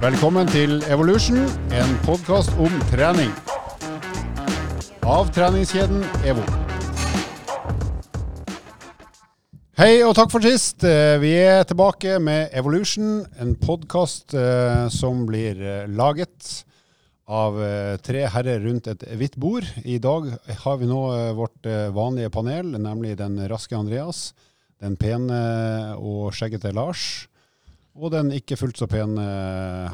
Velkommen til Evolution, en podkast om trening. Av treningskjeden EVO. Hei og takk for sist. Eh, Vi er tilbake med Evolution, en podkast som blir eh, laget av eh, tre herrer rundt et hvitt bord. I dag har vi nå eh, vårt eh, vanlige panel, nemlig den raske Andreas, den pene og skjeggete Lars, og den ikke fullt så pene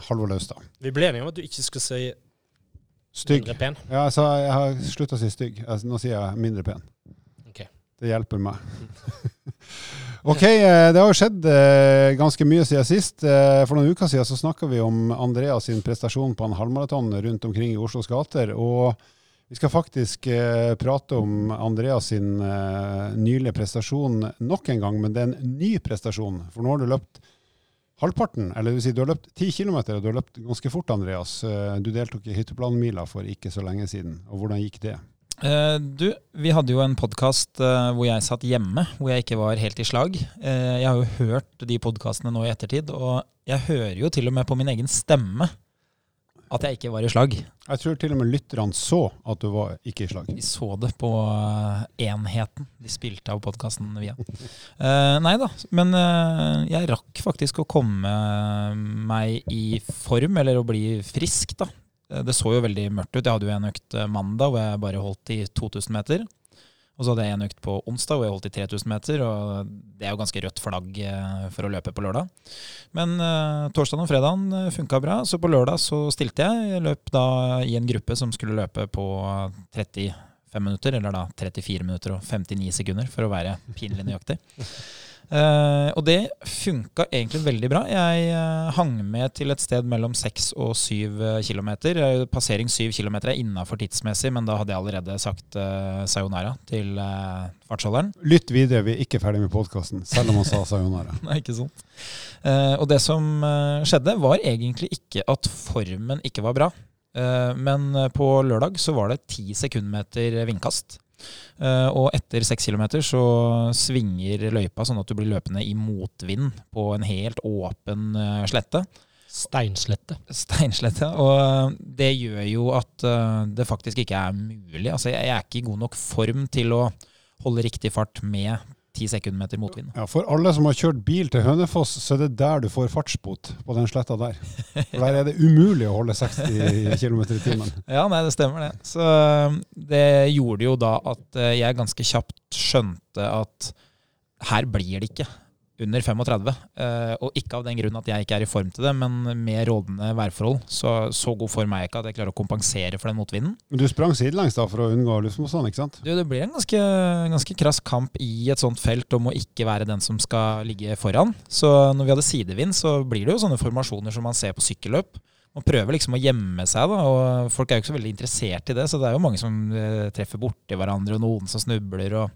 Halvor Laustad. Vi ble enige om at du ikke skulle si Stygg. mindre pen. Ja, sa, jeg har slutta å si stygg. Altså, nå sier jeg mindre pen. Ok. Det hjelper meg. ok, eh, det har jo skjedd eh, ganske mye siden sist. Eh, For noen uker siden så snakka vi om Andreas sin prestasjon på en halvmaraton rundt omkring i Oslos gater. Og vi skal faktisk eh, prate om Andreas sin eh, nylige prestasjon nok en gang, men det er en ny prestasjon. For nå har du løpt halvparten, eller si du har løpt ti kilometer, og du har løpt ganske fort, Andreas. Eh, Du deltok i Hytteplanmila for ikke så lenge siden. Og hvordan gikk det? Uh, du, vi hadde jo en podkast hvor jeg satt hjemme, hvor jeg ikke var helt i slag. Uh, jeg har jo hørt de podkastene nå i ettertid, og jeg hører jo til og med på min egen stemme at jeg ikke var i slag. Jeg tror til og med lytterne så at du var ikke i slag. De så det på eh, enheten de spilte av podkasten via. uh, nei da, men uh, jeg rakk faktisk å komme meg i form, eller å bli frisk, da. Det så jo veldig mørkt ut. Jeg hadde jo en økt mandag hvor jeg bare holdt i 2000 meter. Og så hadde jeg en økt på onsdag hvor jeg holdt i 3000 meter, og det er jo ganske rødt flagg eh, for å løpe på lørdag. Men uh, torsdag og fredagen uh, funka bra, så på lørdag så stilte jeg. Jeg løp da i en gruppe som skulle løpe på 35 minutter, eller da 34 minutter og 59 sekunder, for å være pinlig nøyaktig. Eh, og det funka egentlig veldig bra. Jeg uh, hang med til et sted mellom 6 og 7 km. Passering 7 km er innafor tidsmessig, men da hadde jeg allerede sagt uh, sayonara til uh, fartsholderen. Lytt videre, vi er ikke ferdig med podkasten, selv om han sa sayonara. Nei, ikke sant. Eh, og det som eh, skjedde, var egentlig ikke at formen ikke var bra. Eh, men på lørdag så var det 10 sekundmeter vindkast. Eh, og etter seks kilometer så svinger løypa sånn at du blir løpende i motvind på en helt åpen eh, slette. Steinslette. Steinslette. Og det gjør jo at eh, det faktisk ikke er mulig. Altså, jeg er ikke i god nok form til å holde riktig fart med 10 sekundmeter motvind. Ja, For alle som har kjørt bil til Hønefoss, så er det der du får fartsbot, på den sletta der. For der er det umulig å holde 60 km i timen. Ja, nei, det stemmer det. Så øh, det gjorde jo da at øh, jeg ganske kjapt skjønte at her blir det ikke under 35. øh, Og ikke av den grunn at jeg ikke er i form til det, men med rådende værforhold. Så, så god form er jeg ikke at jeg klarer å kompensere for den motvinden. Men du sprang sidelengs da for å unngå luftmotstand, ikke sant? Du, det blir en ganske, ganske krass kamp i et sånt felt om å ikke være den som skal ligge foran. Så når vi hadde sidevind, så blir det jo sånne formasjoner som man ser på sykkelløp. Man prøver liksom å gjemme seg, da, og folk er jo ikke så veldig interessert i det. Så det er jo mange som eh, treffer borti hverandre, og noen som snubler. og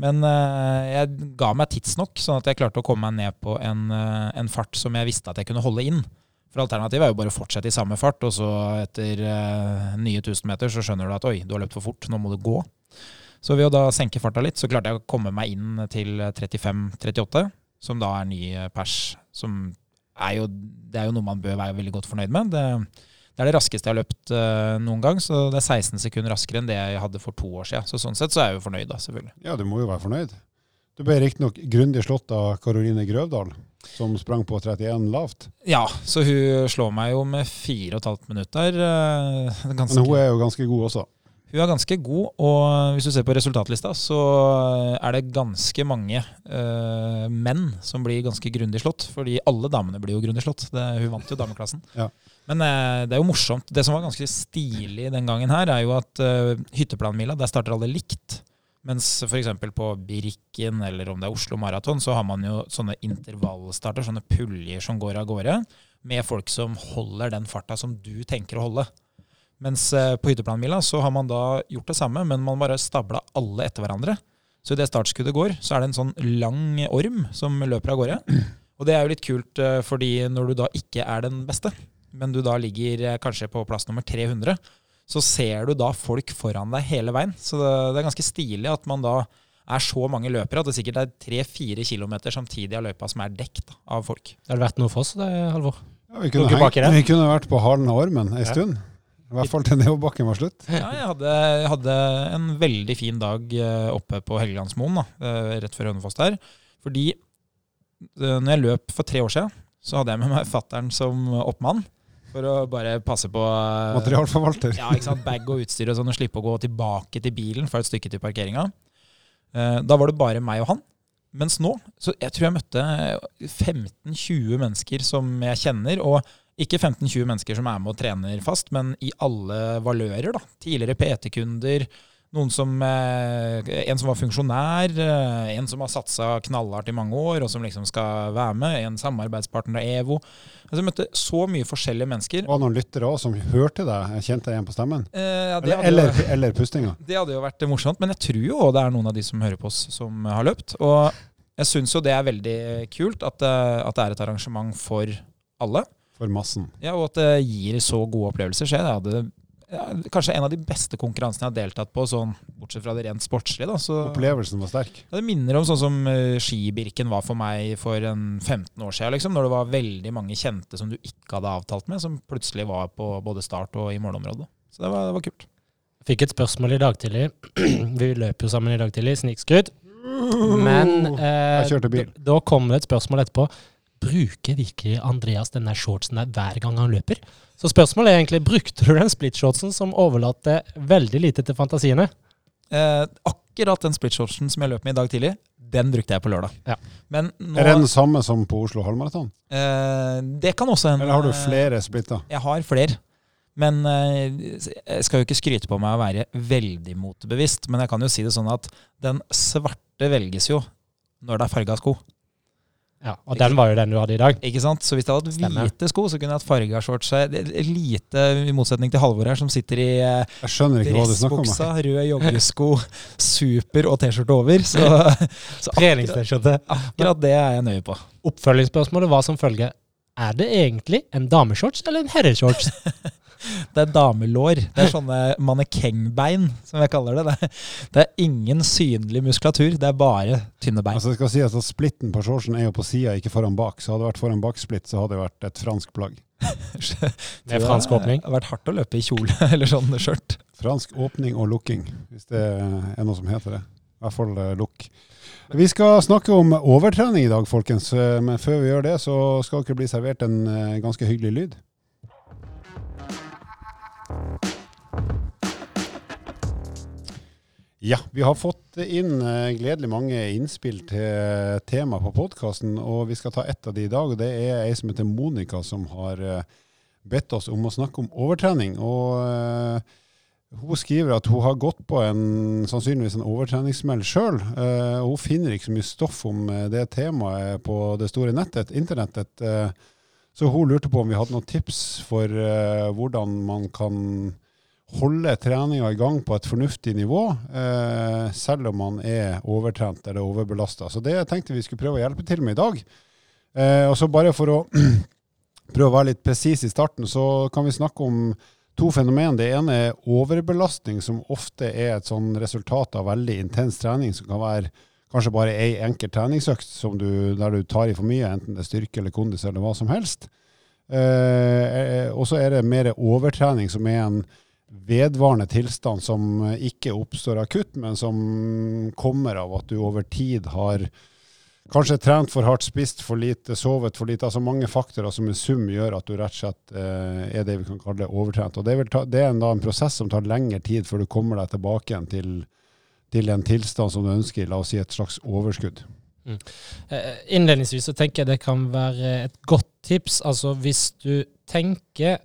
men eh, jeg ga meg tidsnok, sånn at jeg klarte å komme meg ned på en, eh, en fart som jeg visste at jeg kunne holde inn. For alternativet er jo bare å fortsette i samme fart, og så etter eh, nye 1000 meter så skjønner du at oi, du har løpt for fort, nå må du gå. Så ved å da senke farta litt, så klarte jeg å komme meg inn til 35-38, som da er ny pers. Som er jo, det er jo noe man bør være veldig godt fornøyd med. Det, det er det raskeste jeg har løpt eh, noen gang, så det er 16 sekunder raskere enn det jeg hadde for to år siden. Så sånn sett så er jeg jo fornøyd, da, selvfølgelig. Ja, du må jo være fornøyd. Du ble riktignok grundig slått av Karoline Grøvdal, som sprang på 31 lavt. Ja, så hun slår meg jo med fire og et halvt minutt eh, Ganske, Men hun er jo ganske god også. Hun er ganske god, og hvis du ser på resultatlista, så er det ganske mange uh, menn som blir ganske grundig slått. Fordi alle damene blir jo grundig slått. Det, hun vant jo dameklassen. Ja. Men eh, det er jo morsomt. Det som var ganske stilig den gangen her, er jo at uh, hytteplanmila, der starter alle likt. Mens f.eks. på Birken eller om det er Oslo Maraton, så har man jo sånne intervallstarter, sånne puljer som går av gårde, med folk som holder den farta som du tenker å holde. Mens eh, på hytteplanmila så har man da gjort det samme, men man bare stabla alle etter hverandre. Så idet startskuddet går, så er det en sånn lang orm som løper av gårde. Og det er jo litt kult, eh, fordi når du da ikke er den beste, men du da ligger eh, kanskje på plass nummer 300, så ser du da folk foran deg hele veien. Så det, det er ganske stilig at man da er så mange løpere at det sikkert er tre-fire kilometer samtidig av løypa som er dekt av folk. Det hadde vært noe for oss, det, Halvor. Ja, vi, kunne hengt, vi kunne vært på halen av ormen ei Ja. stund. I hvert fall til nedoverbakken var slutt. Ja, jeg hadde, jeg hadde en veldig fin dag eh, oppe på Helgelandsmoen, da, eh, rett før Hønefoss der. Fordi når jeg løp for tre år siden, så hadde jeg med meg fattern som oppmann. For å bare passe på eh, Materialforvalter. ja, ikke sant, bag og utstyr og sånn, og slippe å gå tilbake til bilen for et stykke til parkeringa. Eh, Da var det bare meg og han. Mens nå, så jeg tror jeg møtte 15-20 mennesker som jeg kjenner. Og ikke 15-20 mennesker som er med og trener fast, men i alle valører. da. Tidligere PT-kunder, noen som, eh, en som var funksjonær, eh, en som har satsa knallhardt i mange år, og som liksom skal være med, en samarbeidspartner av EVO. Altså, jeg møtte så mye forskjellige mennesker. Det var noen lyttere òg som hørte deg. Kjente deg igjen på stemmen. Eh, ja, Eller, eller, eller pustinga. det hadde jo vært morsomt, men jeg tror jo det er noen av de som hører på oss, som har løpt. Og jeg syns jo det er veldig kult at det, at det er et arrangement for alle. For massen. Ja, og at det gir så gode opplevelser. Så jeg hadde ja, kanskje en av de beste konkurransene jeg har deltatt på, sånn, bortsett fra det rent sportslige. Da, så, Opplevelsen var sterk. ja, det minner om sånn som uh, skibirken var for meg for en 15 år siden, liksom, når det var veldig mange kjente som du ikke hadde avtalt med, som plutselig var på både start og i målområdet. Så det var, det var kult. Fikk et spørsmål i dag tidlig. Vi løp jo sammen i dag tidlig, snikskryt. Men eh, Jeg da kommer det et spørsmål etterpå. Bruker virkelig Andreas denne shortsen der hver gang han løper? Så spørsmålet er egentlig, brukte du den splitshortsen som overlater veldig lite til fantasiene? Eh, akkurat den splitshortsen som jeg løp med i dag tidlig, den brukte jeg på lørdag. Ja. Men nå, Er det den samme som på Oslo halvmaraton? eh, det kan også hende. Eller har du flere splitter? Jeg har flere. Men eh, jeg skal jo ikke skryte på meg å være veldig motebevisst, men jeg kan jo si det sånn at den svarte velges jo når det er farga sko. Ja, Og den var jo den du hadde i dag. Ikke sant? Så hvis jeg hadde hatt hvite sko, så kunne jeg hatt farga shorts. Lite, i motsetning til Halvor her, som sitter i eh, dressbuksa, rød joggesko, super og T-skjorte over. Så, så akkurat, Treningst-T-skjorte. akkurat det er jeg nøye på. Oppfølgingsspørsmålet var som følger. Er det egentlig en dameshorts eller en herreshorts? Det er damelår. Det er sånne mannekengbein, som jeg kaller det. Det er, det er ingen synlig muskulatur, det er bare tynne bein. Altså, jeg skal si at Splitten på shortsen er jo på sida, ikke foran bak. Så hadde det vært foran bak-splitt, så hadde det vært et fransk plagg. Med fransk åpning. Det har vært hardt å løpe i kjole eller sånn skjørt. Fransk åpning og lukking, hvis det er noe som heter det. I hvert fall eh, lukk. Vi skal snakke om overtrening i dag, folkens. Eh, Men før vi gjør det, så skal dere bli servert en eh, ganske hyggelig lyd. Ja, vi har fått inn eh, gledelig mange innspill til tema på podkasten, og vi skal ta ett av de i dag. og Det er ei som heter Monica, som har eh, bedt oss om å snakke om overtrening. og... eh, hun skriver at hun har gått på en sannsynligvis en overtreningssmell sjøl. Uh, hun finner ikke så mye stoff om det temaet på det store nettet, internettet. så hun lurte på om vi hadde noen tips for hvordan man kan holde treninga i gang på et fornuftig nivå, eh, selv om man er overtrent eller overbelasta. Så det tenkte vi skulle prøve å hjelpe til med i dag. Eh, og så bare for å prøve å være litt presis i starten, så kan vi snakke om to fenomen. Det ene er overbelastning, som ofte er et sånn resultat av veldig intens trening, som kan være kanskje bare ei enkelt treningsøkt som du, der du tar i for mye, enten det er styrke eller kondis eller hva som helst. Eh, og så er det mer overtrening, som er en vedvarende tilstand som ikke oppstår akutt, men som kommer av at du over tid har Kanskje trent for hardt, spist for lite, sovet for lite. altså Mange faktorer som i sum gjør at du rett og slett eh, er det vi kan kalle overtrent. Og Det, vil ta, det er en, da, en prosess som tar lengre tid før du kommer deg tilbake igjen til, til en tilstand som du ønsker, la oss si et slags overskudd. Mm. Innledningsvis så tenker jeg det kan være et godt tips. Altså hvis du tenker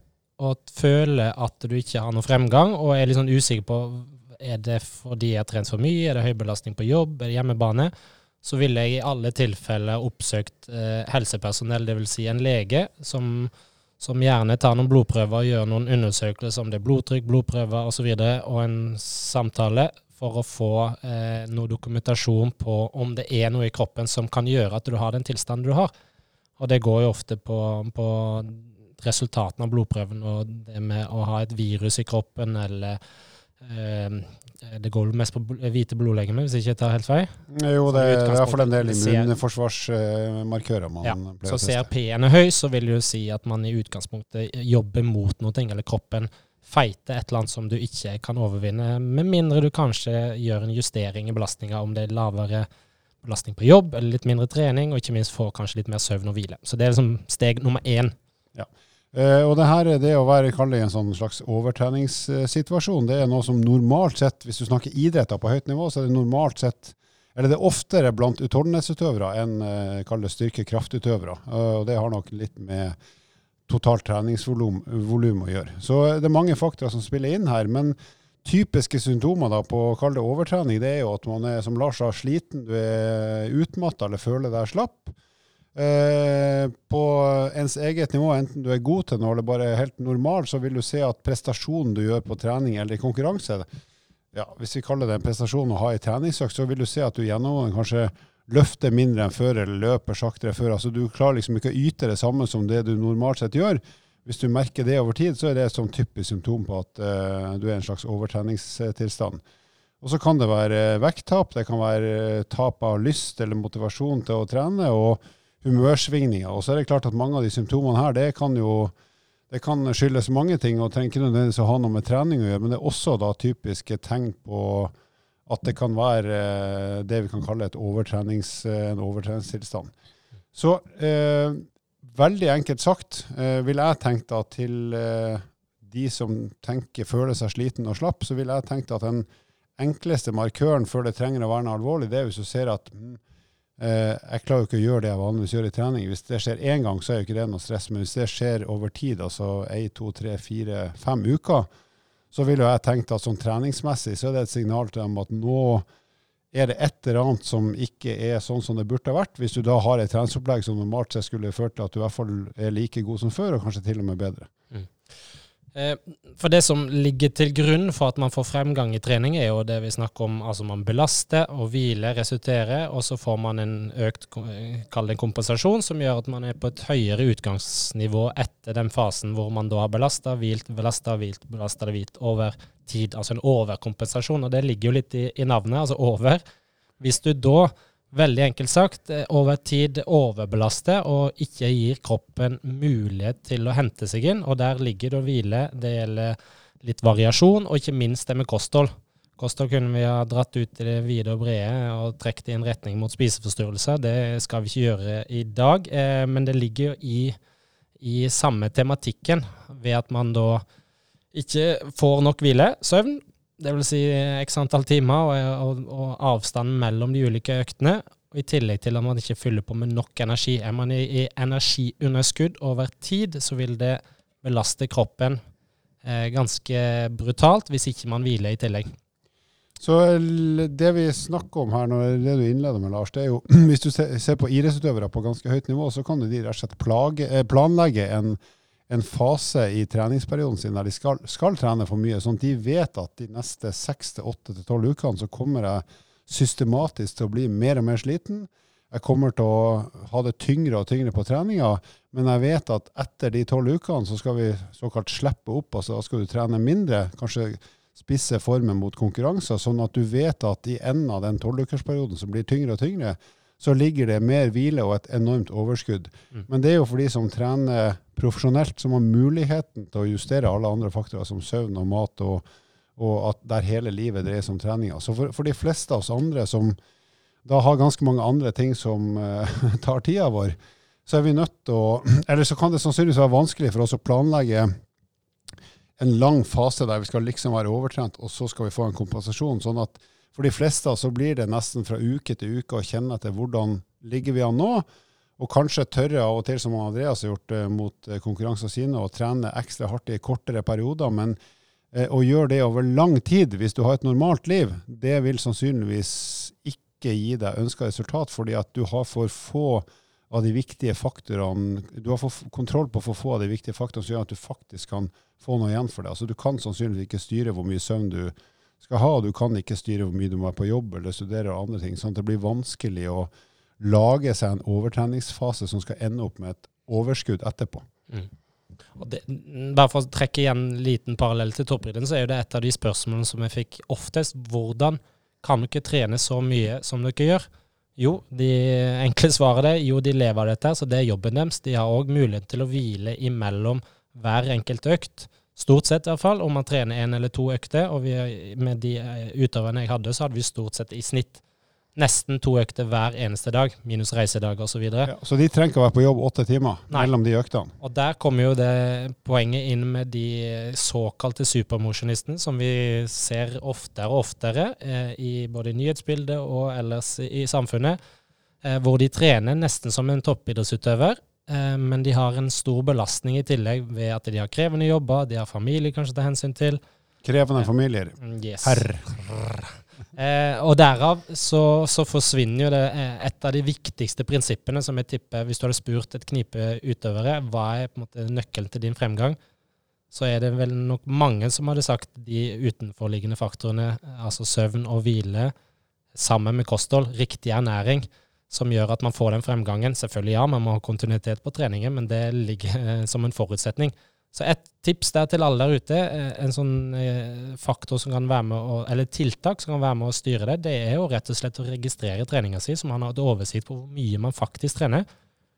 og føler at du ikke har noen fremgang, og er litt sånn usikker på er det fordi jeg har trent for mye, er det høy belastning på jobb, er det hjemmebane, så ville jeg i alle tilfeller oppsøkt eh, helsepersonell, dvs. Si en lege, som, som gjerne tar noen blodprøver og gjør noen undersøkelser om det er blodtrykk, blodprøver osv., og, så videre, og en samtale for å få eh, noe dokumentasjon på om det er noe i kroppen som kan gjøre at du har den tilstanden du har. Og det går jo ofte på, på resultatene av blodprøven og det med å ha et virus i kroppen eller eh, det går mest på hvite blodlegemer, hvis jeg ikke tar helt feil. Jo, det, det er for den en del immunforsvarsmarkører man Ja, pleier Så å teste. CRP-en er høy, så vil det jo si at man i utgangspunktet jobber mot noe, eller kroppen feite et eller annet som du ikke kan overvinne, med mindre du kanskje gjør en justering i belastninga, om det er lavere belastning på jobb, eller litt mindre trening, og ikke minst får kanskje litt mer søvn og hvile. Så det er liksom steg nummer én. Eh, og det her er det å være det en sånn slags overtreningssituasjon. Det er noe som normalt sett, hvis du snakker idretter på høyt nivå, så er det normalt sett eller det er oftere blant utholdenhetsutøvere enn eh, kall det. Eh, og det har nok litt med totalt treningsvolum å gjøre. Så det er mange faktorer som spiller inn her. Men typiske symptomer da på kall det overtrening, det er jo at man er som Lars sa, sliten, du er utmatta eller føler deg slapp. Eh, på ens eget nivå, enten du er god til noe eller bare helt normal, så vil du se at prestasjonen du gjør på trening eller i konkurranse, ja, hvis vi kaller det en prestasjon å ha i treningsøkt, så vil du se at du gjennomgående kanskje løfter mindre enn før eller løper saktere enn før. Altså Du klarer liksom ikke å yte det samme som det du normalt sett gjør. Hvis du merker det over tid, så er det et sånn typisk symptom på at eh, du er i en slags overtreningstilstand. Og så kan det være vekttap, det kan være tap av lyst eller motivasjon til å trene, og humørsvingninger. Og så er det klart at mange av de symptomene her, det kan jo det kan skyldes mange ting, og trenger ikke nødvendigvis å ha noe med trening å gjøre, men det er også da typiske tegn på at det kan være eh, det vi kan kalle et overtrenings, eh, en overtreningstilstand. Så eh, veldig enkelt sagt eh, vil jeg tenke da til eh, de som tenker føler seg sliten og slapp, så vil jeg tenke at den enkleste markøren før det trenger å være noe alvorlig, det er hvis du ser at mm, eh, jeg klarer jo ikke å gjøre det jeg vanligvis gjør i trening. Hvis det skjer én gang, så er jo ikke det noe stress. Men hvis det skjer over tid, altså én, to, tre, fire, fem uker, så ville jeg tenkt at sånn treningsmessig så er det et signal til dem at nå er det et eller annet som ikke er sånn som det burde ha vært. Hvis du da har et treningsopplegg som normalt sett skulle ført til at du i hvert fall er like god som før, og kanskje til og med bedre. Eh, For det som ligger til grunn for at man får fremgang i trening, er jo det vi snakker om, altså man belaster og hviler, resulterer, og så får man en økt, eh, kall det en kompensasjon, som gjør at man er på et høyere utgangsnivå etter den fasen hvor man da har belasta, hvilt, belasta, hvilt, belasta, hvilt over tid. Altså en overkompensasjon, og det ligger jo litt i, i navnet, altså over. Hvis du da veldig enkelt sagt, eh, over tid overbelaster og ikke gir kroppen mulighet til å hente seg inn. Og der ligger det å hvile. Det gjelder litt variasjon, og ikke minst det med kosthold. Kosthold kunne vi ha dratt ut i det vide og brede og trukket i en retning mot spiseforstyrrelser. Det skal vi ikke gjøre i dag, eh, men det ligger jo i, i samme tematikken ved at man da ikke får nok hvile, søvn, det vil si x antall timer og, og, og avstanden mellom de ulike øktene. I tillegg til at man ikke fyller på med nok energi. Er man i, i energiunderskudd over tid, så vil det belaste kroppen eh, ganske brutalt hvis ikke man hviler i tillegg. Så det vi snakker om her, det du innleder med, Lars, det er jo hvis du ser på idrettsutøvere på ganske høyt nivå, så kan de rett og slett plage, eh, planlegge en, en fase i treningsperioden sin der de skal, skal trene for mye, sånn at de vet at de neste seks til åtte til tolv ukene så kommer jeg systematisk til å bli mer og mer sliten. Jeg kommer til å ha det tyngre og tyngre på treninga, men jeg vet at etter de tolv ukene så skal vi såkalt slippe opp, altså da skal du trene mindre, kanskje spisse formen mot konkurranser, sånn at du vet at i enden av den tolvukersperioden som blir tyngre og tyngre, så ligger det mer hvile og et enormt overskudd. Mm. Men det er jo for de som trener profesjonelt, som har muligheten til å justere alle andre faktorer som søvn og mat, og, og at der hele livet dreier seg om treninga. Så for, for de fleste av oss andre som da har ganske mange andre ting som uh, tar tida vår, så er vi nødt til å Eller så kan det sannsynligvis være vanskelig for oss å planlegge en lang fase der vi skal liksom være overtrent, og så skal vi få en kompensasjon. sånn at for de fleste så blir det nesten fra uke til uke å kjenne etter hvordan ligger vi an nå, og kanskje tørre av og til, som Andreas har gjort eh, mot eh, konkurranser sine, å trene ekstra hardt i kortere perioder. Men eh, å gjøre det over lang tid, hvis du har et normalt liv, det vil sannsynligvis ikke gi deg ønska resultat, fordi at du har for få av de viktige faktorene Du har kontroll på for få av de viktige faktorene som gjør at du faktisk kan få noe igjen for det. Altså, du kan sannsynligvis ikke styre hvor mye søvn du skal ha, og du kan ikke styre hvor mye du må være på jobb eller studere og andre ting. sånn at det blir vanskelig å lage seg en overtreningsfase som skal ende opp med et overskudd etterpå. Mm. Og det, bare for å trekke igjen en liten parallell til toppidretten, så er jo det et av de spørsmålene som jeg fikk oftest. Hvordan kan dere trene så mye som dere gjør? Jo, de enkle svaret er jo, de lever av dette, så det er jobben deres. De har òg mulighet til å hvile imellom hver enkelt økt. Stort sett i hvert fall, om man trener én eller to økter. Og vi, med de eh, utøverne jeg hadde, så hadde vi stort sett i snitt nesten to økter hver eneste dag, minus reisedag osv. Så, videre. Ja, så de trenger ikke å være på jobb åtte timer Nei. mellom de øktene? og der kommer jo det poenget inn med de såkalte supermosjonistene, som vi ser oftere og oftere eh, i både nyhetsbildet og ellers i samfunnet, eh, hvor de trener nesten som en toppidrettsutøver. Eh, men de har en stor belastning i tillegg ved at de har krevende jobber, de har familie kanskje å ta hensyn til. Krevende familier. Mm, Yes. Herr. Eh, og derav så, så forsvinner jo det eh, et av de viktigste prinsippene som jeg tipper Hvis du hadde spurt et knipe utøvere hva er på en måte nøkkelen til din fremgang, så er det vel nok mange som hadde sagt de utenforliggende faktorene, eh, altså søvn og hvile, sammen med kosthold, riktig ernæring, som gjør at man får den fremgangen. Selvfølgelig ja, man må ha kontinuitet på treningen, men det ligger eh, som en forutsetning. Så et tips der til alle der ute, eh, en sånn eh, faktor som kan være med å, eller tiltak som kan være med å styre det, det er jo rett og slett å registrere treninga si, så man har et oversikt på hvor mye man faktisk trener.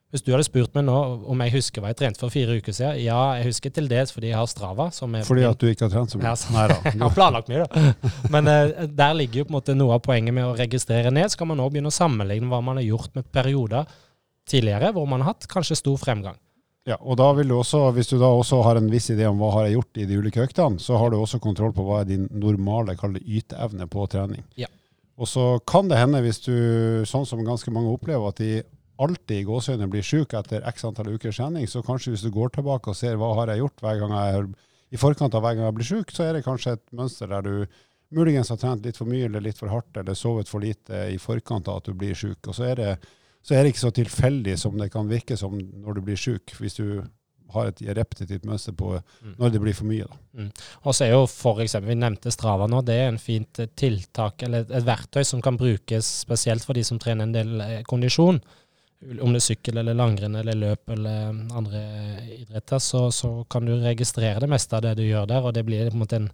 Hvis du hadde spurt meg nå om jeg husker hva jeg trente for fire uker siden, ja, jeg husker til dels fordi jeg har Strava. som Fordi at du ikke har trent så mye? Ja, Nei da. jeg har planlagt mye, da. Men uh, der ligger jo på en måte noe av poenget med å registrere ned. Så kan man nå begynne å sammenligne hva man har gjort med perioder tidligere hvor man har hatt kanskje stor fremgang. Ja, og da vil du også, Hvis du da også har en viss idé om hva har jeg gjort i de ulike øktene, så har du også kontroll på hva er din normale yteevne på trening. Ja. Og så kan det hende, hvis du, sånn som ganske mange opplever, at de alltid i gåsehudene blir syk etter x antall uker trening, så kanskje hvis du går tilbake og ser hva har jeg gjort hver gang jeg i forkant av hver gang jeg blir syk, så er det kanskje et mønster der du muligens har trent litt for mye eller litt for hardt eller sovet for lite i forkant av at du blir syk. Og så er det så er det ikke så tilfeldig som det kan virke som når du blir syk, hvis du har et repetitivt mønster på Mm. når det blir for mye. Da. Og så er jo for eksempel, Vi nevnte Strava nå. Det er en fint eh, tiltak, eller et, et verktøy som kan brukes spesielt for de som trener en del eh, kondisjon. Om det er sykkel eller langrenn eller løp eller eh, andre idretter, så, så kan du registrere det meste av det du gjør der. Og det blir på en måte en,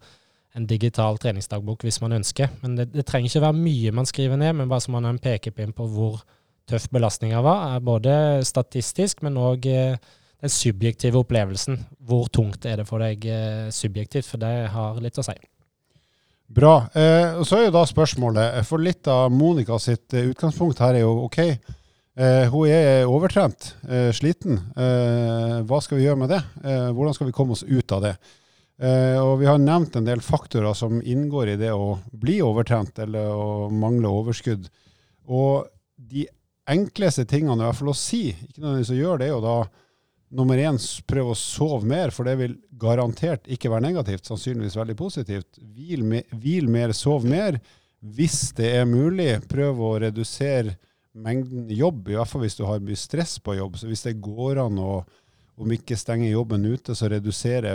en digital treningsdagbok hvis man ønsker. Men det, det trenger ikke være mye man skriver ned, men bare så man har en pekepinn på hvor tøff belastninga var. er Både statistisk, men òg den subjektive opplevelsen. Hvor tungt er det for deg eh, subjektivt? For det har litt å si. Bra. Eh, så er jo da spørsmålet, for litt av Monica sitt eh, utgangspunkt her er jo OK, eh, hun er overtrent, eh, sliten. Eh, hva skal vi gjøre med det? Eh, hvordan skal vi komme oss ut av det? Eh, og vi har nevnt en del faktorer som inngår i det å bli overtrent eller å mangle overskudd. Og de enkleste tingene i hvert fall å si, ikke nødvendigvis å gjøre det, er jo da nummer én, prøv å sove mer, for det vil garantert ikke være negativt, sannsynligvis veldig positivt. Hvil, me, hvil mer, sov mer. Hvis det er mulig, prøv å redusere mengden jobb, i hvert fall hvis du har mye stress på jobb. Så hvis det går an å om ikke stenge jobben ute, så redusere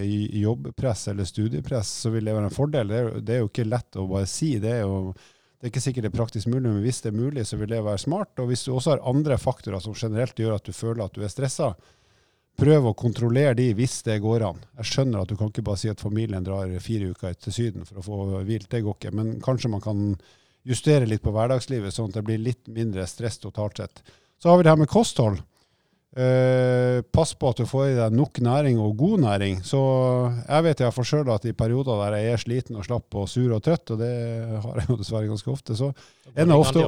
eh, jobbpress eller studiepress, så vil det være en fordel. Det er, det er jo ikke lett å bare si. Det er jo det er ikke sikkert det er praktisk mulig, men hvis det er mulig, så vil det være smart. Og hvis du også har andre faktorer som generelt gjør at du føler at du er stressa, prøv å kontrollere de hvis det går an. Jeg skjønner at du kan ikke bare si at familien drar fire uker til Syden for å få hvilt, det går ikke. Men kanskje man kan justere litt på hverdagslivet, sånn at det blir litt mindre stress totalt sett. Så har vi det her med kosthold. Eh, pass på at du får i deg nok næring og god næring. Så jeg vet jeg for sjøl at i perioder der jeg er sliten og slapp og sur og trøtt, og det har jeg jo dessverre ganske ofte, så ender av ofte-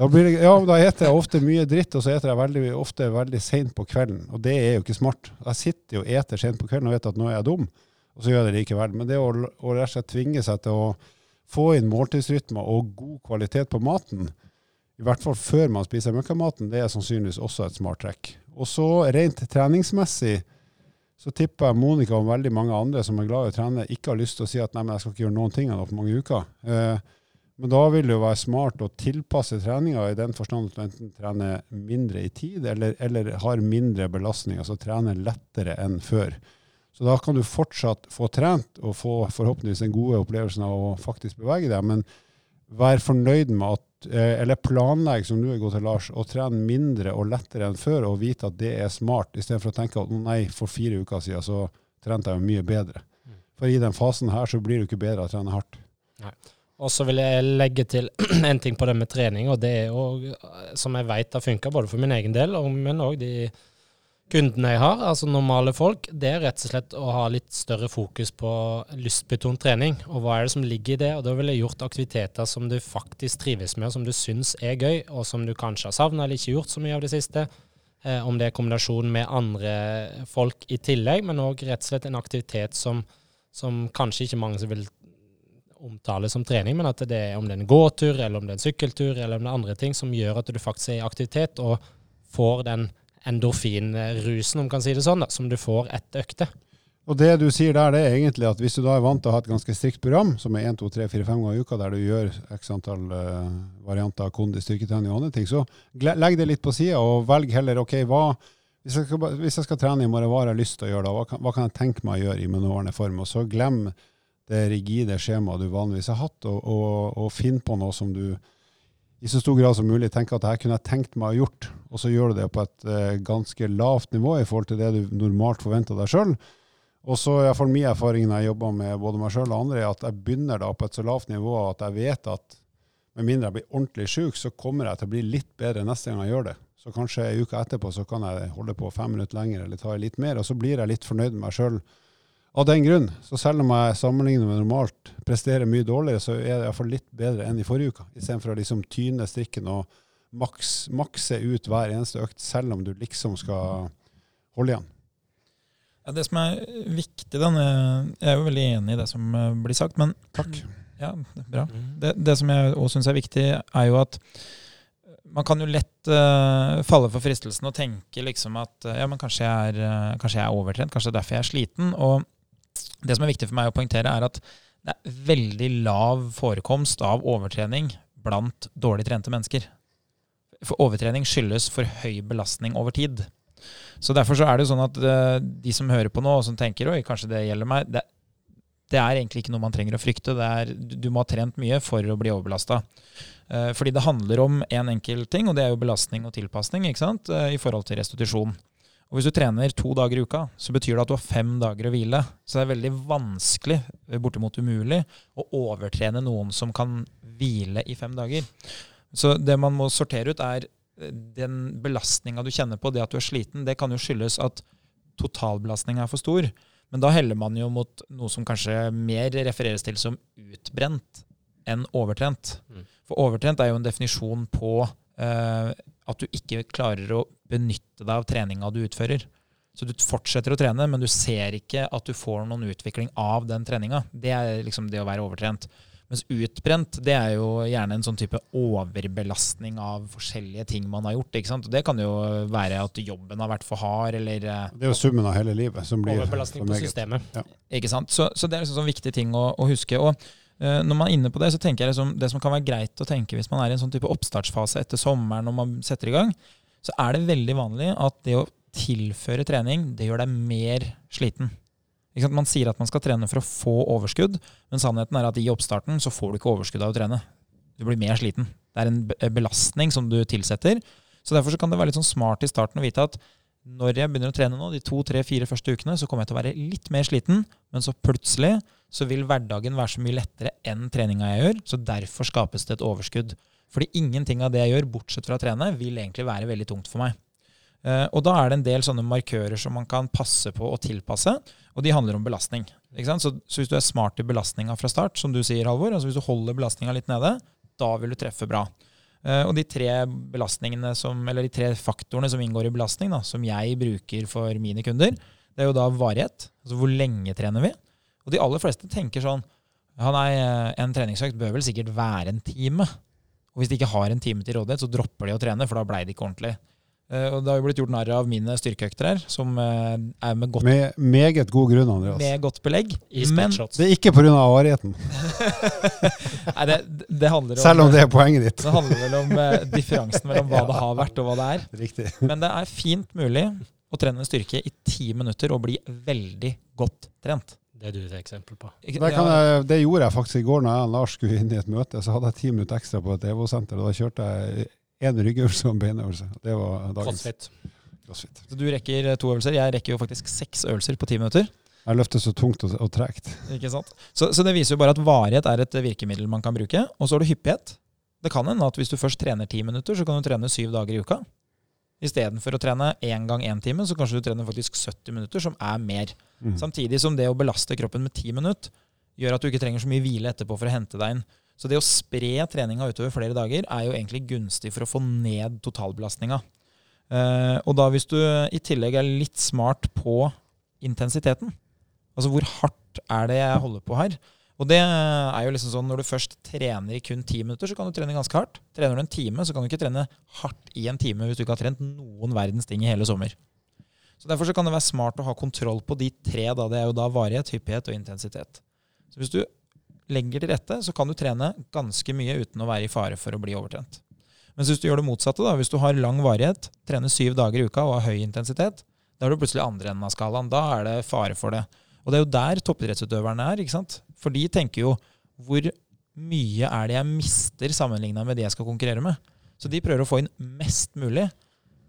da, blir ja, da eter jeg ofte mye dritt, og så eter jeg veldig, ofte veldig seint på kvelden. Og det er jo ikke smart. Jeg sitter jo og eter sent på kvelden og vet at nå er jeg dum, og så gjør jeg det likevel. Men det å, å rett og slett tvinge seg til å få inn måltidsrytmer og god kvalitet på maten, i hvert fall før man spiser møkkamaten, det er sannsynligvis også et smart trekk. Og så rent treningsmessig så tipper jeg Monica og veldig mange andre som er glad i å trene, ikke har lyst til å si at nei, men jeg skal ikke gjøre noen ting nå på mange uker. Eh, men da vil det jo være smart å tilpasse treninga i den forstand at du enten trener mindre i tid, eller, eller har mindre belastning, altså trener lettere enn før. Så da kan du fortsatt få trent og få forhåpentligvis den gode opplevelsen av å faktisk bevege deg, men vær fornøyd med at eh, eller planlegg, som du er god til, Lars, å trene mindre og lettere enn før, og vite at det er smart, istedenfor å tenke at nei, for fire uker siden så trente jeg jo mye bedre. Mm. For i den fasen her så blir du ikke bedre av å trene hardt. Og så vil jeg legge til en ting på det med trening, og det er jo, som jeg vet har funka både for min egen del, men òg de kundene jeg har, altså normale folk, det er rett og slett å ha litt større fokus på lystbetont trening. Og hva er det som ligger i det? Og da ville jeg gjort aktiviteter som du faktisk trives med, og som du syns er gøy, og som du kanskje har savna eller ikke gjort så mye av det siste. Eh, om det er kombinasjon med andre folk i tillegg, men òg rett og slett en aktivitet som, som kanskje ikke mange som vil omtale som trening, men at det er om det er en gåtur, eller om det er en sykkeltur, eller om det er andre ting som gjør at du faktisk er i aktivitet og får den endorfinrusen, om kan si det sånn, da, som du får etter økte. Og det du sier der, det er egentlig at hvis du da er vant til å ha et ganske strikt program, som er 1, 2, 3, 4, 5 ganger i uka, der du gjør x antall uh, varianter av kondis, styrketrening og andre ting, så legg det litt på sida og velg heller ok, hva hvis jeg, skal, hvis jeg skal trene i morgen, hva har jeg lyst til å gjøre da? Hva kan, hva kan jeg tenke meg å gjøre i min nåværende form? Og så glem det rigide skjemaet du vanligvis har hatt, og, og, og finn på noe som du i så stor grad som mulig tenker at dette kunne jeg tenkt meg å gjort, og så gjør du det på et uh, ganske lavt nivå i forhold til det du normalt forventer deg sjøl. Og så iallfall min erfaring når jeg jobber med både meg sjøl og andre, at jeg begynner da på et så lavt nivå at jeg vet at med mindre jeg blir ordentlig sjuk, så kommer jeg til å bli litt bedre neste gang jeg gjør det. Så kanskje ei uke etterpå så kan jeg holde på fem minutter lenger eller ta litt mer, og så blir jeg litt fornøyd med meg sjøl av den grunn. Så selv om jeg sammenligner med normalt presterer mye dårligere, så er det iallfall litt bedre enn i forrige uke. Istedenfor å liksom tyne strikken og maks, makse ut hver eneste økt, selv om du liksom skal holde igjen. Ja, det som er viktig, den, jeg er jo veldig enig i det som eh, blir sagt, men Takk. Ja, bra. Det, det som jeg òg syns er viktig, er jo at man kan jo lett uh, falle for fristelsen og tenke liksom at uh, ja, men kanskje jeg, er, uh, kanskje jeg er overtrent, kanskje det er derfor jeg er sliten. Og det som er viktig for meg å poengtere, er at det er veldig lav forekomst av overtrening blant dårlig trente mennesker. For overtrening skyldes for høy belastning over tid. Så derfor så er det sånn at de som hører på nå, og som tenker oi, kanskje det gjelder meg, det, det er egentlig ikke noe man trenger å frykte. Er, du må ha trent mye for å bli overbelasta. Eh, fordi det handler om én en enkel ting, og det er jo belastning og tilpasning? Eh, i forhold til restitusjon. Og Hvis du trener to dager i uka, så betyr det at du har fem dager å hvile. Så det er veldig vanskelig, eh, bortimot umulig, å overtrene noen som kan hvile i fem dager. Så det man må sortere ut, er den belastninga du kjenner på, det at du er sliten. Det kan jo skyldes at totalbelastninga er for stor. Men da heller man jo mot noe som kanskje mer refereres til som utbrent enn overtrent. Mm. For overtrent er jo en definisjon på eh, at du ikke klarer å benytte deg av treninga du utfører. Så du fortsetter å trene, men du ser ikke at du får noen utvikling av den treninga. Det er liksom det å være overtrent. Mens utbrent det er jo gjerne en sånn type overbelastning av forskjellige ting man har gjort. ikke sant? Og Det kan jo være at jobben har vært for hard, eller eh, Det er jo summen av hele livet som blir Overbelastning på systemet. Ja. Ikke sant? Så, så det er en sånn viktig ting å, å huske. Og uh, når man er inne på det, så tenker jeg liksom, det som kan være greit å tenke hvis man er i en sånn type oppstartsfase etter sommeren når man setter i gang, så er det veldig vanlig at det å tilføre trening, det gjør deg mer sliten. Man sier at man skal trene for å få overskudd, men sannheten er at i oppstarten så får du ikke overskudd av å trene. Du blir mer sliten. Det er en belastning som du tilsetter. Så derfor så kan det være litt sånn smart i starten å vite at når jeg begynner å trene nå, de to, tre, fire første ukene, så kommer jeg til å være litt mer sliten, men så plutselig så vil hverdagen være så mye lettere enn treninga jeg gjør. Så derfor skapes det et overskudd. Fordi ingenting av det jeg gjør, bortsett fra å trene, vil egentlig være veldig tungt for meg. Uh, og da er det en del sånne markører som man kan passe på å tilpasse, og de handler om belastning. Så, så, hvis du er smart i belastninga fra start, som du sier, Halvor, altså hvis du holder belastninga litt nede, da vil du treffe bra. Uh, og de tre som, de tre faktorene som inngår i belastning, da, som jeg bruker for mine kunder, det er jo da varighet. Altså hvor lenge trener vi? Og de aller fleste tenker sånn ja, nei, en treningsøkt bør vel sikkert være en time. Og hvis de ikke har en time til rådighet, så dropper de å trene, for da blei det ikke ordentlig. Uh, og Det har jo blitt gjort narr av mine styrkeøkter her, som uh, er med godt Med meget god grunn, Andreas. Med godt belegg. Men det er ikke pga. varigheten. Nei, det, det, handler om Selv om det er poenget ditt. det handler vel om uh, differansen mellom hva ja. det har vært, og hva det er. Riktig. Men det er fint mulig å trene styrke i ti minutter og bli veldig godt trent. Det du er et eksempel på. Det, kan jeg, det gjorde jeg faktisk i går når jeg og Lars skulle inn i et møte. Så hadde jeg ti minutter ekstra på et EVO-senter, og da kjørte jeg én ryggøvelse og en beinøvelse. Det var dagens Crossfit. crossfit. så du rekker to øvelser. Jeg rekker jo faktisk seks øvelser på ti minutter. Jeg løfter så tungt og, og tregt. Ikke sant? Så, så det viser jo bare at varighet er et virkemiddel man kan bruke. Og så har du hyppighet. Det kan hende at hvis du først trener ti minutter, så kan du trene syv dager i uka. Istedenfor å trene én gang én time, så kanskje du trener faktisk 70 minutter, som er mer. Mm. Samtidig som det å belaste kroppen med ti minutter gjør at du ikke trenger så mye hvile etterpå for å hente deg inn. Så det å spre treninga utover flere dager er jo egentlig gunstig for å få ned totalbelastninga. Eh, og da hvis du i tillegg er litt smart på intensiteten, altså hvor hardt er det jeg holder på her, og det er jo liksom sånn når du først trener i kun ti minutter, så kan du trene ganske hardt. Trener du en time, så kan du ikke trene hardt i en time hvis du ikke har trent noen verdens ting i hele sommer. Så Derfor så kan det være smart å ha kontroll på de tre. Da. Det er jo da varighet, hyppighet og intensitet. Så Hvis du legger til rette, så kan du trene ganske mye uten å være i fare for å bli overtrent. Men hvis du gjør det motsatte, da, hvis du har lang varighet, trener syv dager i uka og har høy intensitet, da er du plutselig andre enden av skalaen. Da er det fare for det. Og det er jo der toppidrettsutøverne er. ikke sant? For de tenker jo hvor mye er det jeg mister sammenligna med det jeg skal konkurrere med? Så de prøver å få inn mest mulig.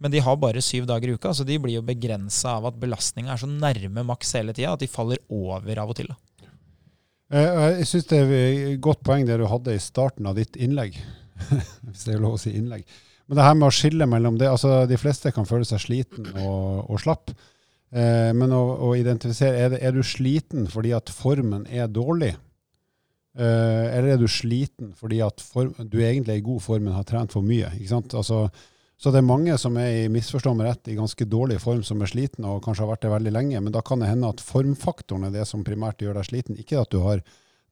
Men de har bare syv dager i uka, så de blir jo begrensa av at belastninga er så nærme maks hele tida at de faller over av og til. Eh, Jeg syns det er et godt poeng det du hadde i starten av ditt innlegg. Hvis det er lov å si innlegg. Men det her med å skille mellom det altså De fleste kan føle seg sliten og, og slapp. Eh, men å, å identifisere er, det, er du sliten fordi at formen er dårlig? Eh, eller er du sliten fordi at form, du egentlig er i god form, men har trent for mye? Ikke sant? Altså, så det er mange som er i misforstå meg rett, i ganske dårlig form, som er sliten og kanskje har vært det veldig lenge. Men da kan det hende at formfaktoren er det som primært gjør deg sliten, ikke at du har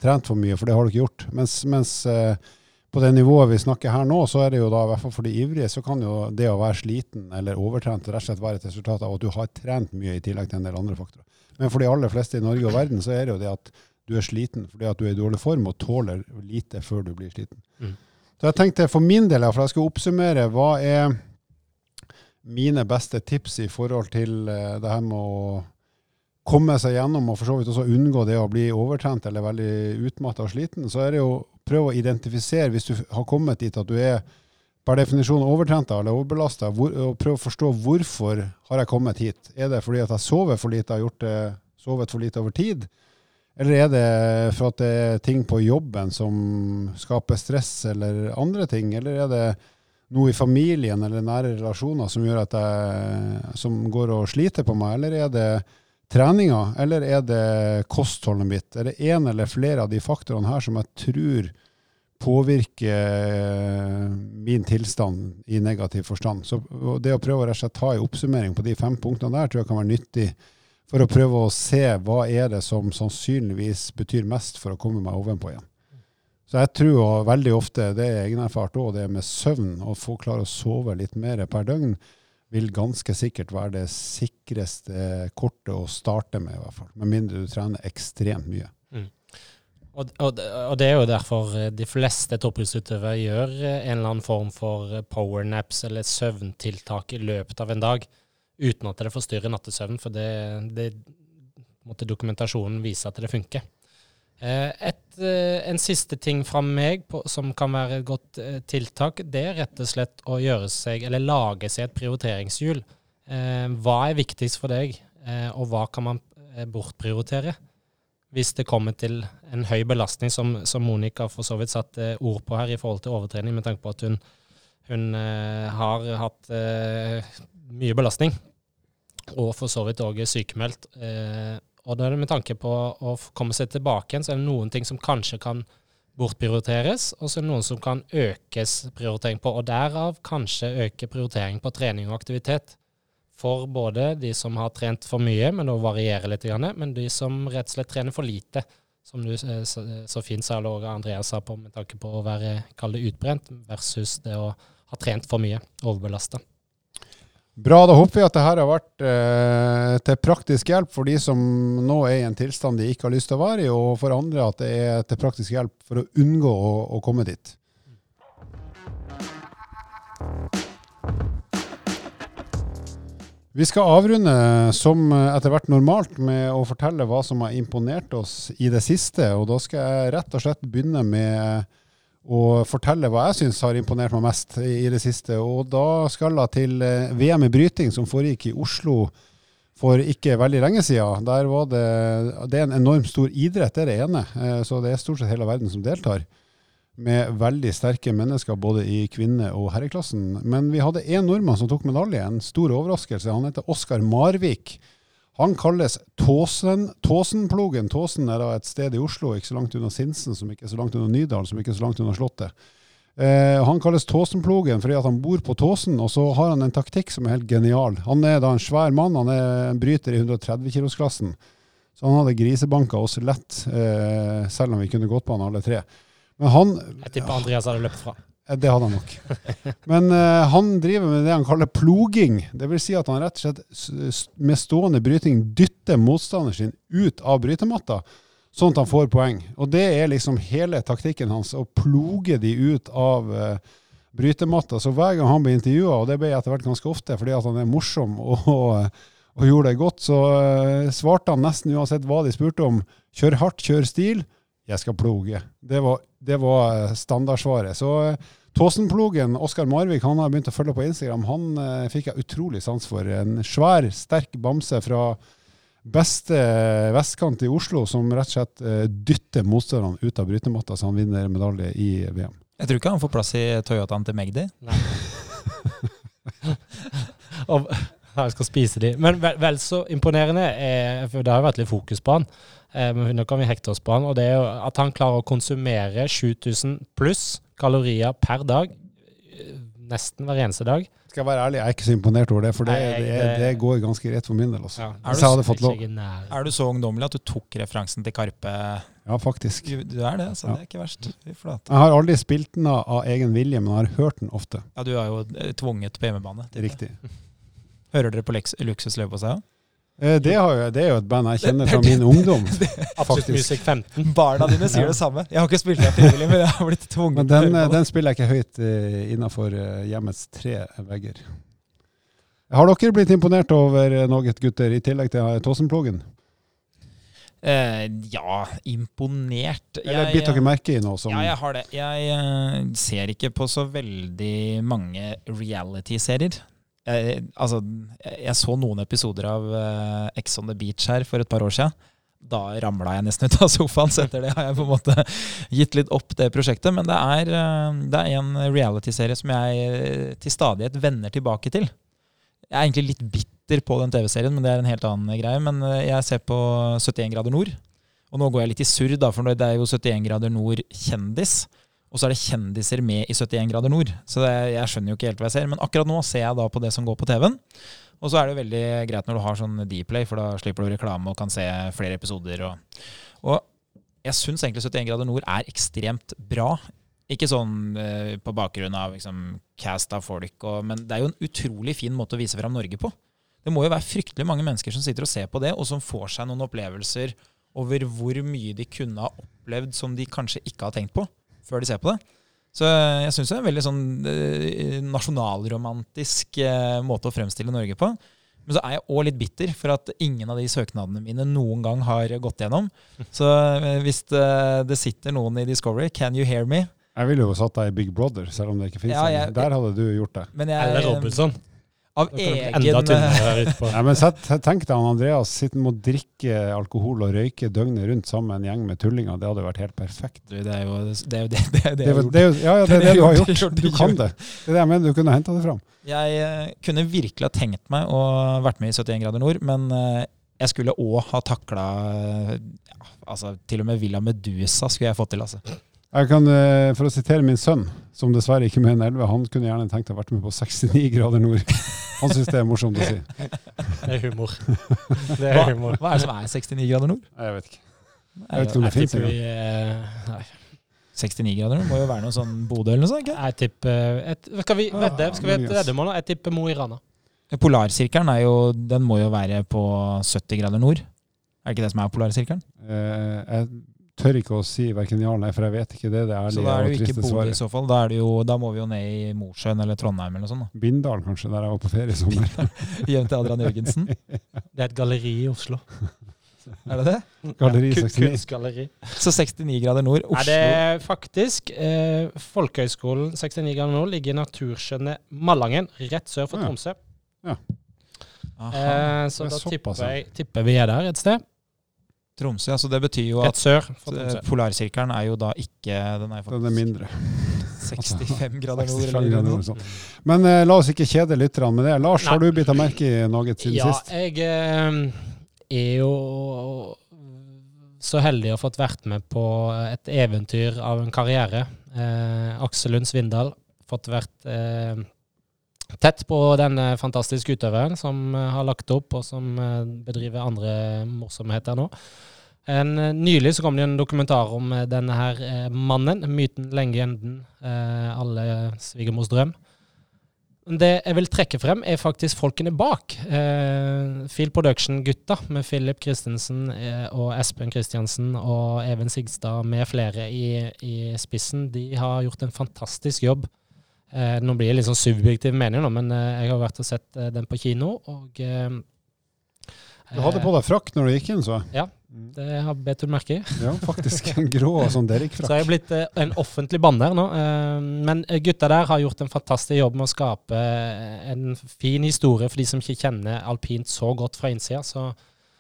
trent for mye, for det har du ikke gjort. Mens, mens eh, på det nivået vi snakker her nå, så er det jo da, i hvert fall for de ivrige, så kan jo det å være sliten eller overtrent rett og slett være et resultat av at du har trent mye i tillegg til en del andre faktorer. Men for de aller fleste i Norge og verden så er det jo det at du er sliten fordi at du er i dårlig form og tåler lite før du blir sliten. Mm. Så jeg tenkte for min del, for jeg skal oppsummere, hva er mine beste tips i forhold til eh, det her med å komme seg gjennom og for så vidt også unngå det å bli overtrent eller veldig utmatta og sliten, så er det jo prøve å identifisere, hvis du har kommet dit at du er per definisjon overtrent eller overbelasta, og prøve å forstå hvorfor har jeg kommet hit. Er det fordi at jeg sover for lite, har gjort det, sovet for lite over tid? Eller er det for at det er ting på jobben som skaper stress, eller andre ting? Eller er det noe i familien eller nære relasjoner som gjør at jeg, som går og sliter på meg? Eller er det treninga, eller er det kostholdet mitt? Er det en eller flere av de faktorene her som jeg tror påvirker min tilstand i negativ forstand? Så det å prøve å rett og slett ta en oppsummering på de fem punktene der, tror jeg kan være nyttig for å prøve å se hva er det som sannsynligvis betyr mest for å komme meg ovenpå igjen. Så jeg tror veldig ofte, det er egenerfart òg, det med søvn, å få klare å sove litt mer per døgn, vil ganske sikkert være det sikreste kortet å starte med, i hvert fall. Med mindre du trener ekstremt mye. Og, og, og det er jo derfor eh, de fleste toppidrettsutøvere gjør eh, en eller annen form for eh, powernaps eller søvntiltak i løpet av en dag, uten at det forstyrrer nattesøvn, for det, det dokumentasjonen vise at det funker. Eh, Et, eh, en siste ting fra meg på, som kan være et godt eh, tiltak, det er rett og slett å gjøre seg, eller lage seg et prioriteringshjul. Hva er viktigst for deg, og hva kan man bortprioritere? Hvis det kommer til en høy belastning, som, som Monica for så vidt satte ord på her i forhold til overtrening, med tanke på at hun, hun har hatt mye belastning, og for så vidt òg sykemeldt. Eh, og da er det med tanke på å komme seg tilbake igjen, så er det noen ting som kanskje kan bortprioriteres, og så er det noen som kan økes prioritering på. Og derav kanskje øke prioritering på trening og aktivitet. For både de som har trent for mye, men det varierer litt, men de som rett og slett trener for lite. Som du eh, så, så fint sa, og Andreas sa på, med tanke på å være det utbrent, versus det å ha trent for mye, overbelasta. Bra, da håper vi at det her har vært eh, til praktisk hjelp for de som nå er i en tilstand de ikke har lyst til å være i, og for andre at det er til praktisk hjelp for å unngå å, å komme dit. Vi skal avrunde som etter hvert normalt med å fortelle hva som har imponert oss i det siste. Og da skal jeg rett og slett begynne med å fortelle hva jeg syns har imponert meg mest i det siste. Og da skal jeg til eh, VM i bryting som foregikk i Oslo for ikke veldig lenge siden. Der var det, det er en enormt stor idrett, det er det ene. Eh, så det er stort sett hele verden som deltar. Med veldig sterke mennesker både i kvinne- og herreklassen. Men vi hadde én nordmann som tok medalje, en stor overraskelse. Han heter Oskar Marvik. Han kalles Tåsen, Tåsenplogen. Tåsen er da et sted i Oslo, ikke så langt unna Sinsen, som ikke er så langt unna Nydalen, som ikke er så langt unna Slottet. Eh, han kalles Tåsenplogen fordi han bor på Tåsen, og så har han en taktikk som er helt genial. Han er da en svær mann, han er en bryter i 130-kilosklassen. Så han hadde grisebanka oss lett, eh, selv om vi kunne gått på han alle tre. Men han Jeg tipper Andreas hadde løpt fra. Eh, Det hadde han nok. Men uh, han driver med det han kaller ploging. Det vil si at han rett og slett med stående bryting dytter motstanderen sin ut av brytematta, sånn at han får poeng. Og det er liksom hele taktikken hans, å ploge de ut av uh, brytematta. Så hver gang han blir intervjua, og det ble etter hvert ganske ofte fordi han er morsom og, og, og gjorde det godt, så uh, svarte han nesten uansett hva de spurte om. Kjør hardt, kjør stil. Jeg skal ploge. Det var, det var eh, standardsvaret. Så eh, Tåsenplogen, Oskar Marvik, han har begynt å følge på Instagram. Han eh, fikk jeg utrolig sans for. En svær, sterk bamse fra beste vestkant i Oslo, som rett og slett eh, dytter motstanderne ut av brytematta, så han vinner medalje i VM. Jeg tror ikke han får plass i Toyotaen til Magdi. Og jeg skal spise de. Men vel, vel så imponerende, er, for det har jo vært litt fokus på han, eh, men nå kan vi hekte oss på han, og det er jo at han klarer å konsumere 7000 pluss kalorier per dag, eh, nesten hver eneste dag. Skal jeg være ærlig, jeg er ikke så imponert over det, for det, Nei, jeg- det, det går ganske rett for min del. Også. Ja. Er Hvis du jeg hadde fått lov. Er du så ungdommelig at du tok referansen til Karpe? Ja, faktisk. Du, du er det, så Ja. det er ikke verst. Jeg har aldri spilt den av, av egen vilje, men jeg har hørt den ofte. Ja, du er jo eh, tvunget på hjemmebane. Det er riktig. Hører dere på Luksus Løvpåseg? Eh, Det, har jo, det er jo et band jeg kjenner fra min ungdom. Absolutt. Music 15. Barna dine sier Ja. det samme. Jeg har ikke spilt det frivillig, men jeg har blitt tvunget Men den, det. den spiller jeg ikke høyt uh, innafor hjemmets tre vegger. Har dere blitt imponert over eh, noe, gutter, i tillegg til eh, Tåsenplogen? Eh, ja, imponert. Eller bitt dere merke i noe som Ja, jeg har det. Jeg eh, ser ikke på så veldig mange reality-serier. Jeg, altså, jeg, så noen episoder av uh, on the Beach her for et par år siden. Da ramla jeg nesten ut av sofaen, så etter det har jeg på en måte gitt litt opp det prosjektet. Men det er, uh, det er en reality-serie som jeg eh, til stadighet vender tilbake til. Jeg er egentlig litt bitter på den TV-serien, men det er en helt annen greie. Men jeg ser på 71 grader nord. Og nå går jeg litt i surr, for det er jo 71 grader nord kjendis. Og så er det kjendiser med i 71 grader nord. Så det, jeg skjønner jo ikke helt hva jeg ser. Men akkurat nå ser jeg da på det som går på TV-en. Og så er det veldig greit når du har sånn Dplay, for da slipper du reklame og kan se flere episoder. Og, og jeg syns egentlig 71 grader nord er ekstremt bra. Ikke sånn eh, på bakgrunn av liksom, cast av folk, og, men det er jo en utrolig fin måte å vise fram Norge på. Det må jo være fryktelig mange mennesker som sitter og ser på det, og som får seg noen opplevelser over hvor mye de kunne ha opplevd som de kanskje ikke har tenkt på før de ser på det. Så jeg syns det er en veldig sånn eh, nasjonalromantisk eh, måte å fremstille Norge på. Men så er jeg òg litt bitter for at ingen av de søknadene mine noen gang har gått gjennom. Så eh, hvis det, det sitter noen i Discovery, can you hear me? Jeg ville jo satt deg i Big Brother, selv om det ikke finnes Ja, en. jeg- Der hadde du gjort det. Men jeg, Eller Robinson. Av egen. Ja, men sett, Tenk deg han Andreas sitter med å drikke alkohol og røyke døgnet rundt sammen med en gjeng med tullinger. Det hadde vært helt perfekt. Du, det er jo det, er det, det, er det Det, jeg har gjort. jo- ja, ja, det er det du har gjort, Du kan det. Det er det jeg mener, du kunne henta det fram. Jeg eh, kunne virkelig ha tenkt meg å vært med i 71 grader nord, men eh, jeg skulle òg ha takla ja, altså, Til og med Villa Medusa skulle jeg fått til. altså. Jeg kan, eh, For å sitere min sønn, som dessverre ikke er med en 11, han kunne gjerne tenkt å ha vært med på 69 grader nord. Han syns det er morsomt å si. Det er humor. Det er Hva, humor. hva er det som er 69 grader nord? Jeg vet ikke. Jeg vet ikke om det- fins engang. vi eh, Nei. 69 grader nord må jo være noe sånn Bodø eller noe sånt? ikke? Jeg tipper et, Skal vi vedde? Skal vi Ah, veddemål? vedde? Jeg tipper Mo i Rana. Polarsirkelen er jo, den må jo være på 70 grader nord. Er det ikke det som er polarsirkelen? Eh, jeg tør ikke å si verken ja eller nei, for jeg vet ikke det. Det Så ærlige da er det jo ikke Bodø i så fall. Da, er det jo, da må vi jo ned i Mosjøen eller Trondheim eller noe sånt. Bindal, kanskje, der jeg var på ferie i sommer. Hjem til Adrian Jørgensen. Det er et galleri i Oslo. Er det det? Galleri Ja, 69. Kunstgalleri. Så 69 grader nord, Oslo. Er det er faktisk eh, Folkehøgskolen 69 grader nord ligger i naturskjønne Malangen, rett sør for Ja. Tromsø. Aha. Eh, så er da tipper, jeg, tipper vi er der et sted. Tromsø, altså det betyr jo at sør eh. Polarsirkelen er jo da ikke Den er Den er mindre. 65 grader nord. 65 grader nord, sånn. Men eh, la oss ikke kjede lytterne med det. Lars, Nei. har du bitt av merke i noe siden Ja, sist? jeg eh, er jo så heldig å ha fått vært med på et eventyr av en karriere. Eh, Aksel Lund Svindal. Fått vært eh, tett på denne fantastiske utøveren som eh, har lagt opp, og som eh, bedriver andre morsomheter nå. En, eh, nylig så kom det en dokumentar om eh, denne her eh, mannen, myten, legenden, enden, alle svigermors drøm. Det jeg vil trekke frem, er faktisk folkene bak. Eh, Phil Production-gutta med Philip Christensen eh, og Espen Christiansen og Even Sigstad med flere i, i spissen, de har gjort en fantastisk jobb. Eh, nå blir det litt sånn subjektiv mening, nå, men eh, jeg har vært og sett eh, den på kino, og eh, Du hadde på deg frakk når du gikk inn, så Ja. Det har bedt du merke i. Ja, faktisk. En grå sånn Så jeg er blitt eh, en offentlig banner nå. eh, men gutta der har gjort en fantastisk jobb med å skape en fin historie for de som ikke kjenner alpint så godt fra innsida. Så,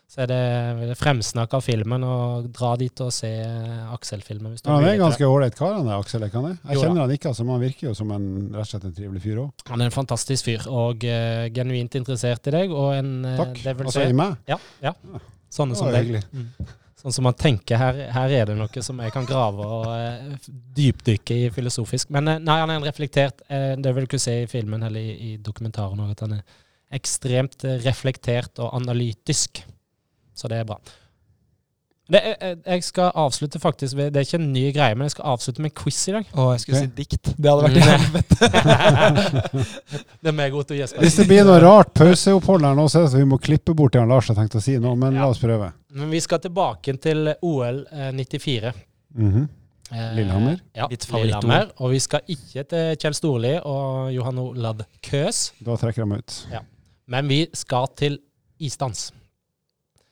så er det fremsnakk av filmen, og dra dit og se eh, Aksel-filmen. Ja, han er en ganske ålreit kar, han der Aksel. Det. jeg kjenner han ikke, altså, men han virker jo som en, rett og slett en trivelig fyr òg. Han er en fantastisk fyr, og uh, genuint interessert i deg. Og en eh, Takk. Altså i meg. Ja. ja. Sånne som deg. Mm. Sånn som man tenker, her, her er det noe som jeg kan grave og uh, dypdykke i filosofisk. Men uh, nei, han er en reflektert uh, Det vil du ikke se i filmen eller i, i dokumentaren òg, at han er ekstremt reflektert og analytisk. Så det er bra. Det, eh, jeg skal avslutte faktisk Det er ikke en ny greie, men jeg skal avslutte med en quiz i dag. Å, jeg skulle okay. si dikt. Det hadde vært i helvete. det er meg, godt å gjespe. Hvis det blir noe rart pauseopphold her nå, så er det så vi må klippe bort det han Lars har tenkt å si nå, men Ja. la oss prøve. Men vi skal tilbake til OL eh, 94. Mm -hmm. Lillehammer? Ja, Litt. Lillehammer. Og vi skal ikke til Kjell Storli og Johan Olav Køs, Da trekker jeg meg ut. men vi skal til isdans.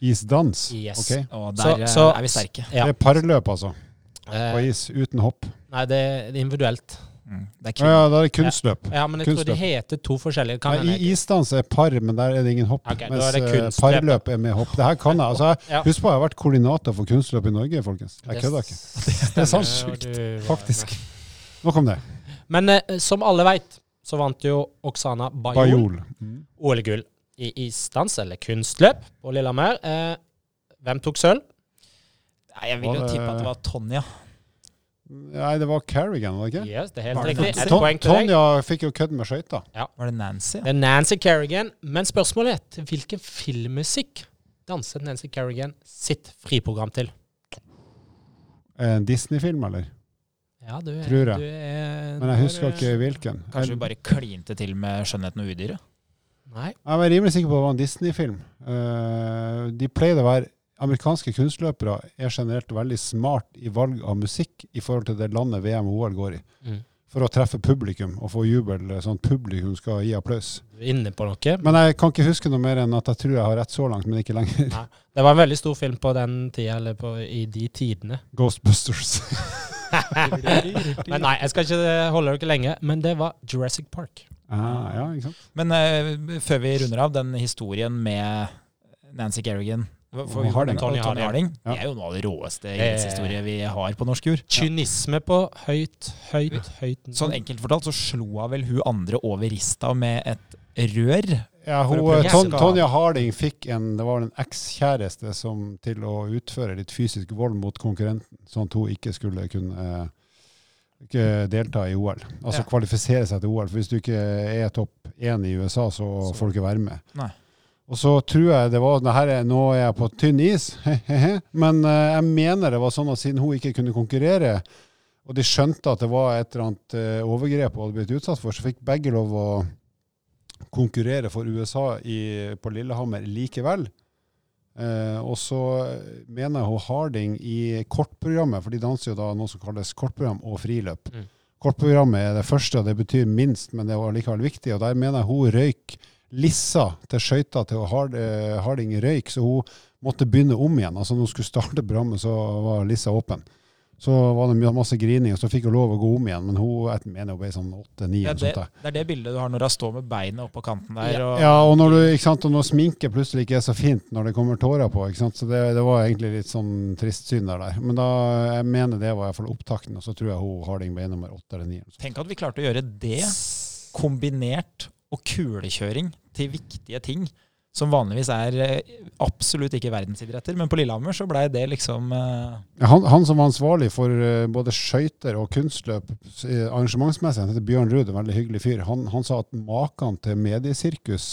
Isdans. Yes. Okay. Og der Så- eh, så- er vi sterke. Ja. Det er parløp, altså. På Eh, is uten hopp. nei, det er individuelt. Mm. Det er kun ja, da er det kunstløp. Ja, men jeg tror de heter to forskjellige. Kan Nei, I isdans er par, men der er det ingen hopp. Ok, da mens er det eh, kunstløp. parløp er med hopp. Det her kan jeg. Altså, jeg Ja. Husk på, jeg har vært koordinator for kunstløp i Norge, folkens. Jeg Det kødder ikke. Det er sant og sjukt, faktisk. Nok om det. Men eh, som alle veit, så vant jo Oksana Bajol Bajol. Mm. OL-gull i isdans, eller kunstløp, på Lillehammer. Eh, hvem tok sølv? Nei, Jeg vil jo tippe at det var Tonja. Nei, det var Carrigan, var det ikke? Yes, det er helt riktig. Er det poeng til deg. Tonja fikk jo kødd med skøyter. Var det Nancy? Det er Nancy Kerrigan. Men spørsmålet er til hvilken filmmusikk danset Nancy Kerrigan sitt friprogram til? En Disney-film, eller? Ja, du er, Tror jeg. Du er, Men jeg husker ikke hvilken. Kanskje vi bare klinte til med 'Skjønnheten og udyret'? Nei. Jeg var rimelig sikker på at det var en Disney-film. Uh, de pleide å være Amerikanske kunstløpere er generelt veldig smart i valg av musikk i forhold til det landet VM og OL går i. Mm. For å treffe publikum og få jubel, sånn at publikum skal gi applaus. Du er inne på noe. Men jeg kan ikke huske noe mer enn at jeg tror jeg har rett så langt, men ikke lenger. Nei. Det var en veldig stor film på den tida, eller på, i de tidene. Ghostbusters. men nei, jeg skal ikke holde dere lenge. Men det var Jurassic Park. Ah, ja, ikke sant? Men uh, før vi runder av, den historien med Nancy Kerrigan for, Og Harding. Tony, Tony Harding. Ja. Det er jo noe av det råeste Eh. idrettshistorie vi har på norsk jord. Kynisme på høyt, høyt, høyt Sånn enkelt fortalt så slo hun vel hun andre over rista med et rør. Ja, hun, Ton, Tonja Harding fikk en det var en ekskjæreste som til å utføre litt fysisk vold mot konkurrenten, sånn at hun ikke skulle kunne eh, ikke delta i OL. Altså Ja. kvalifisere seg til OL. For hvis du ikke er topp én i USA, så Så- får du ikke være med. Nei. Og så tror jeg det var det her er, Nå er jeg på tynn is. Men eh, jeg mener det var sånn at siden hun ikke kunne konkurrere, og de skjønte at det var et eller annet eh, overgrep hun hadde blitt utsatt for, så fikk begge lov å konkurrere for USA i, på Lillehammer likevel. Eh, og så mener hun Harding i kortprogrammet, for de danser jo da noe som kalles kortprogram og friløp. Mm. Kortprogrammet er det første, og det betyr minst, men det var likevel viktig. Og der mener jeg hun røyk lissa til skøyta til Hard, eh, Harding røyk, så hun måtte begynne om igjen. Altså når hun skulle starte programmet, så var lissa åpen. Så var det masse grining, og så fikk hun lov å gå om igjen. Men hun jeg mener hun ble sånn åtte-ni. Det, det, det er det bildet du har når hun står med beinet oppå kanten der. Og, Ja, og når, du, ikke sant, og når sminke plutselig ikke er så fint når det kommer tårer på. Ikke sant? Så det, det var egentlig litt sånn trist syn der. Men da, jeg mener det var i hvert fall opptakten, og så tror jeg hun Harding ble nummer åtte eller ni. Tenk at vi klarte å gjøre det kombinert og kulekjøring til viktige ting som vanligvis er eh, absolutt ikke verdensidretter. Men på Lillehammer så blei det liksom uh... Han, han som var ansvarlig for eh, både skøyter og kunstløp arrangementsmessig, han heter Bjørn Ruud, en veldig hyggelig fyr, han, han sa at maken til mediesirkus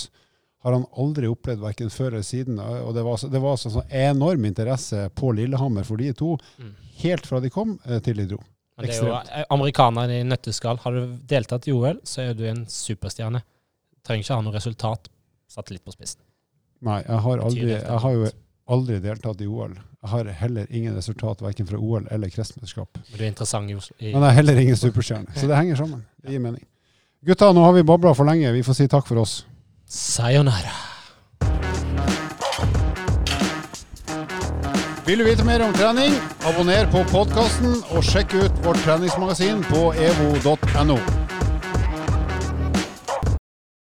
har han aldri opplevd verken før eller siden. Og det var, så- det var så, sånn enorm interesse på Lillehammer for de to, Mm. helt fra de kom til de dro. Men det er jo amerikaner i nøtteskall. Har du deltatt i OL, så er du en superstjerne. Trenger ikke ha noe resultat. Satt litt på spissen. Nei, jeg har, aldri, jeg har jo aldri deltatt i OL. Jeg har heller ingen resultat verken fra OL eller kretsmesterskap. Men du er interessant i Oslo. Men jeg er heller ingen superstjerne. Så det henger sammen. Det gir mening. Gutta, nå har vi babla for lenge. Vi får si takk for oss. Sayonara. Vil du vite mer om trening? Abonner på podkasten og sjekk ut vårt treningsmagasin på evo.no.